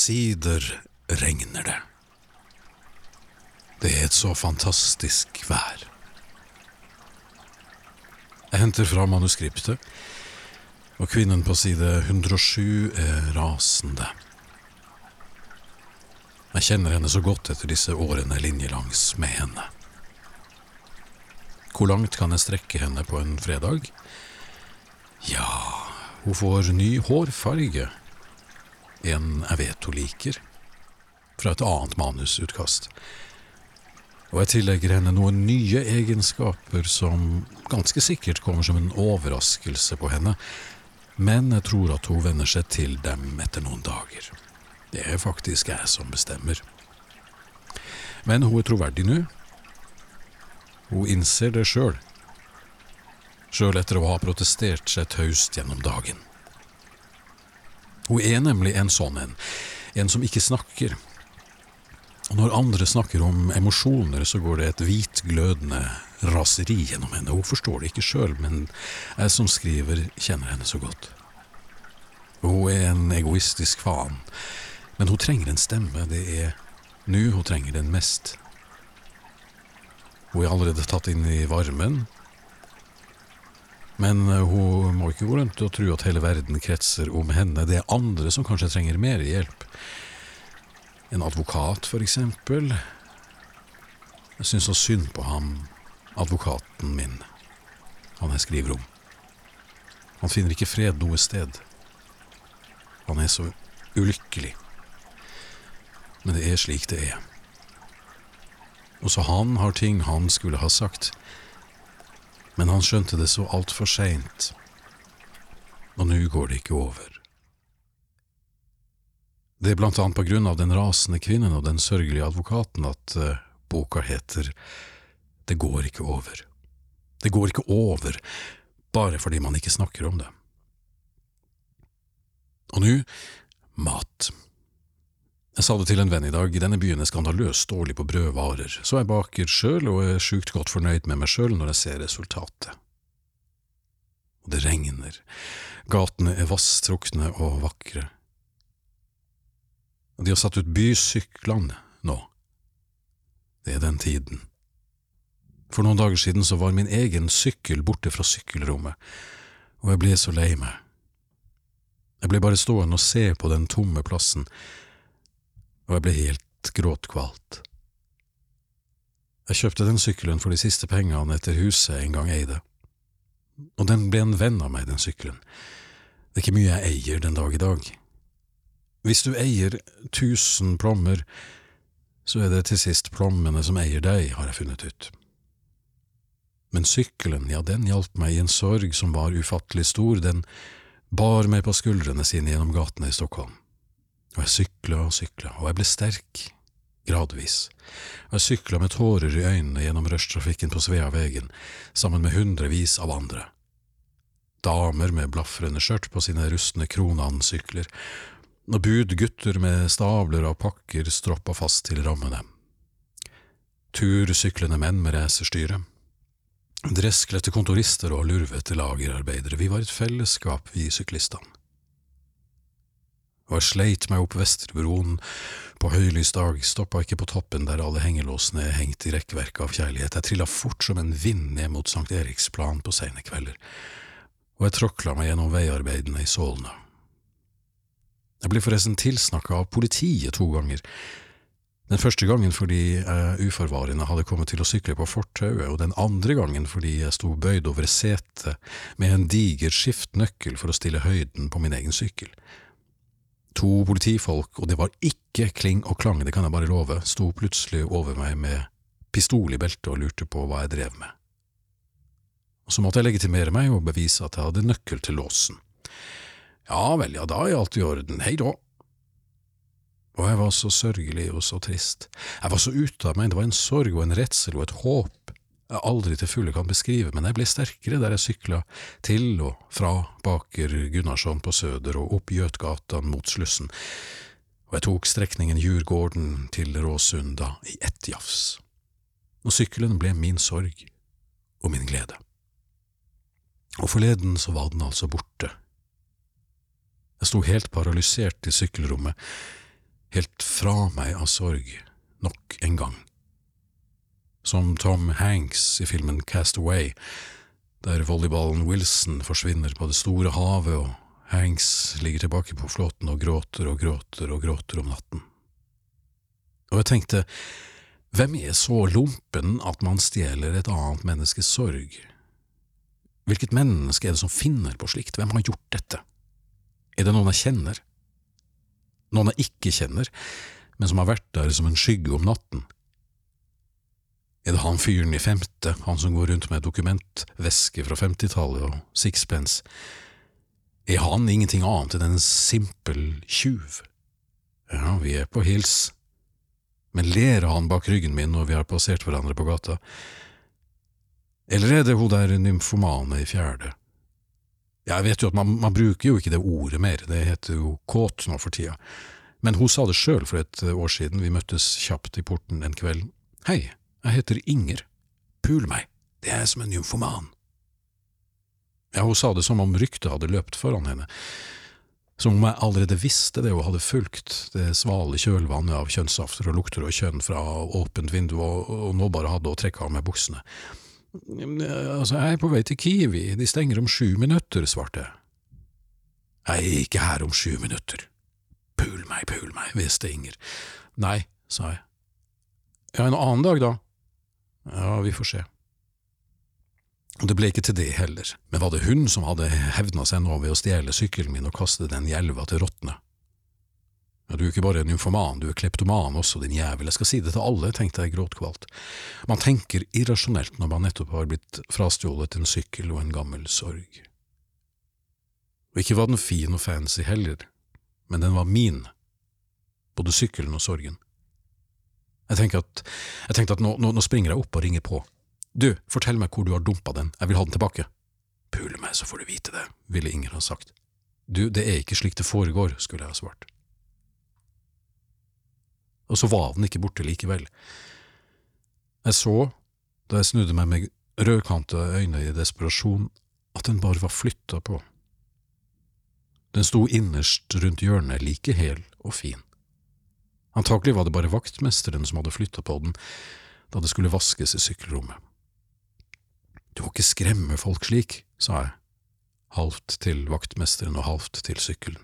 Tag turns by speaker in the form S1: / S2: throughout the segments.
S1: Omsider regner det. Det er et så fantastisk vær. Jeg henter fra manuskriptet, og kvinnen på side 107 er rasende. Jeg kjenner henne så godt etter disse årene linjelangs med henne. Hvor langt kan jeg strekke henne på en fredag? Ja, hun får ny hårfarge. En jeg vet hun liker. Fra et annet manusutkast. Og jeg tillegger henne noen nye egenskaper som ganske sikkert kommer som en overraskelse på henne, men jeg tror at hun venner seg til dem etter noen dager. Det er faktisk jeg som bestemmer. Men hun er troverdig nå. Hun innser det sjøl. Sjøl etter å ha protestert seg taust gjennom dagen. Hun er nemlig en sånn en, en som ikke snakker. Og når andre snakker om emosjoner, så går det et hvitglødende raseri gjennom henne. Hun forstår det ikke sjøl, men jeg som skriver, kjenner henne så godt. Hun er en egoistisk faen, men hun trenger en stemme. Det er nå hun trenger den mest. Hun er allerede tatt inn i varmen, men hun må ikke gå rundt og tro at hele verden kretser om henne. Det er andre som kanskje trenger mer hjelp. En advokat, eksempel. Jeg syns så synd på ham, advokaten min, han jeg skriver om. Han finner ikke fred noe sted. Han er så ulykkelig. Men det er slik det er. Også han har ting han skulle ha sagt, men han skjønte det så altfor seint, og nå går det ikke over. Det er blant annet på grunn av den rasende kvinnen og den sørgelige advokaten at uh, boka heter Det går ikke over. Det går ikke over bare fordi man ikke snakker om det. Og nå mat. Jeg sa det til en venn i dag, denne byen er skandaløst dårlig på brødvarer, så jeg baker sjøl og er sjukt godt fornøyd med meg sjøl når jeg ser resultatet. Og det regner, gatene er vasstrukne og vakre. Og de har satt ut bysyklene nå. Det er den tiden. For noen dager siden så var min egen sykkel borte fra sykkelrommet, og jeg ble så lei meg. Jeg ble bare stående og se på den tomme plassen, og jeg ble helt gråtkvalt. Jeg kjøpte den sykkelen for de siste pengene etter huset en gang eide, og den ble en venn av meg, den sykkelen. Det er ikke mye jeg eier den dag i dag. Hvis du eier tusen plommer, så er det til sist plommene som eier deg, har jeg funnet ut. Men sykkelen, ja, den hjalp meg i en sorg som var ufattelig stor, den bar meg på skuldrene sine gjennom gatene i Stockholm. Og jeg sykla og sykla, og jeg ble sterk, gradvis, og jeg sykla med tårer i øynene gjennom rushtrafikken på Sveavegen, sammen med hundrevis av andre. Damer med blafrende skjørt på sine rustne Kronan-sykler, og budgutter med stabler av pakker stroppa fast til rammene. Tursyklende menn med racerstyre. Dresskledte kontorister og lurvete lagerarbeidere, vi var et fellesskap, vi syklistene. Og jeg sleit meg opp Vesterbroen på høylys dag, stoppa ikke på toppen der alle hengelåsene er hengt i rekkverket av kjærlighet, jeg trilla fort som en vind ned mot Sankt Eriksplan på seine kvelder, og jeg tråkla meg gjennom veiarbeidene i Solna. Jeg ble forresten tilsnakka av politiet to ganger. Den første gangen fordi jeg uforvarende hadde kommet til å sykle på fortauet, og den andre gangen fordi jeg sto bøyd over setet med en diger skiftnøkkel for å stille høyden på min egen sykkel. To politifolk, og det var ikke kling og klang, det kan jeg bare love, sto plutselig over meg med pistol i beltet og lurte på hva jeg drev med. Og så måtte jeg legitimere meg og bevise at jeg hadde nøkkel til låsen. Ja vel, ja, da er alt i orden, hei da. Og jeg var så sørgelig og så trist. Jeg var så ute av meg, det var en sorg og en redsel og et håp jeg aldri til fulle kan beskrive, men jeg ble sterkere der jeg sykla til og fra Baker Gunnarsson på Søder og opp Gjøtgata mot Slussen, og jeg tok strekningen Djurgården til Råsunda i ett jafs. Og sykkelen ble min sorg og min glede. Og forleden så var den altså borte jeg sto helt paralysert i sykkelrommet, helt fra meg av sorg, nok en gang. Som Tom Hanks i filmen Cast Away, der volleyballen Wilson forsvinner på det store havet og Hanks ligger tilbake på flåten og gråter og gråter og gråter om natten. Og jeg tenkte, hvem er så lompen at man stjeler et annet menneskes sorg? Hvilket menneske er det som finner på slikt, hvem har gjort dette? Er det noen jeg kjenner? Noen jeg ikke kjenner, men som har vært der som en skygge om natten? Er det han fyren i femte, han som går rundt med dokumentveske fra femtitallet og sixpence? Er han ingenting annet enn en simpel tjuv? Ja, vi er på hils, men ler han bak ryggen min når vi har passert hverandre på gata? Eller er det hun der nymfomane i fjerde? Jeg vet jo at man, man, bruker jo ikke det ordet mer, det heter jo kåt nå for tida, men hun sa det sjøl for et år siden, vi møttes kjapt i porten en kveld. Hei, jeg heter Inger. Pul meg, det er som en nymfoman. Ja, hun sa det som om ryktet hadde løpt foran henne, som om jeg allerede visste det og hadde fulgt det svale kjølvannet av kjønnssafter og lukter og kjønn fra åpent vindu og, og nå bare hadde å trekke av meg buksene. Altså, jeg er på vei til Kiwi, de stenger om sju minutter, svarte jeg. Jeg er ikke her om sju minutter. Pul meg, pul meg, hviste Inger. Nei, sa jeg. Ja, en annen dag, da. Ja, vi får se. Det ble ikke til det heller, men var det hun som hadde hevna seg nå ved å stjele sykkelen min og kaste den i elva til rottene? Ja, du er ikke bare en nymfoman, du er kleptoman også, din jævel, jeg skal si det til alle, tenkte jeg gråtkvalt. Man tenker irrasjonelt når man nettopp har blitt frastjålet en sykkel og en gammel sorg. Og ikke var den fin og fancy heller, men den var min, både sykkelen og sorgen. Jeg tenker at, jeg tenkte at nå, nå, nå, springer jeg opp og ringer på. Du, fortell meg hvor du har dumpa den, jeg vil ha den tilbake. Pule meg, så får du vite det, ville Inger ha sagt. Du, det er ikke slik det foregår, skulle jeg ha svart. Og så var den ikke borte likevel. Jeg så, da jeg snudde meg med rødkanta øyne i desperasjon, at den bare var flytta på. Den sto innerst rundt hjørnet like hel og fin. Antakelig var det bare vaktmesteren som hadde flytta på den da det skulle vaskes i sykkelrommet. Du må ikke skremme folk slik, sa jeg, halvt til vaktmesteren og halvt til sykkelen.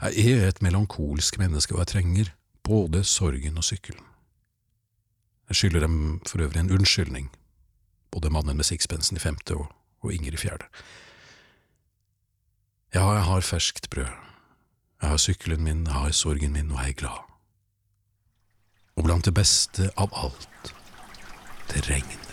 S1: Jeg er et melankolsk menneske, og jeg trenger både sorgen og sykkelen. Jeg skylder dem for øvrig en unnskyldning, både mannen med sixpensen i femte og, og Inger i fjerde. Ja, jeg har ferskt brød, jeg har sykkelen min, jeg har sorgen min, og jeg er glad og blant det beste av alt, det regner.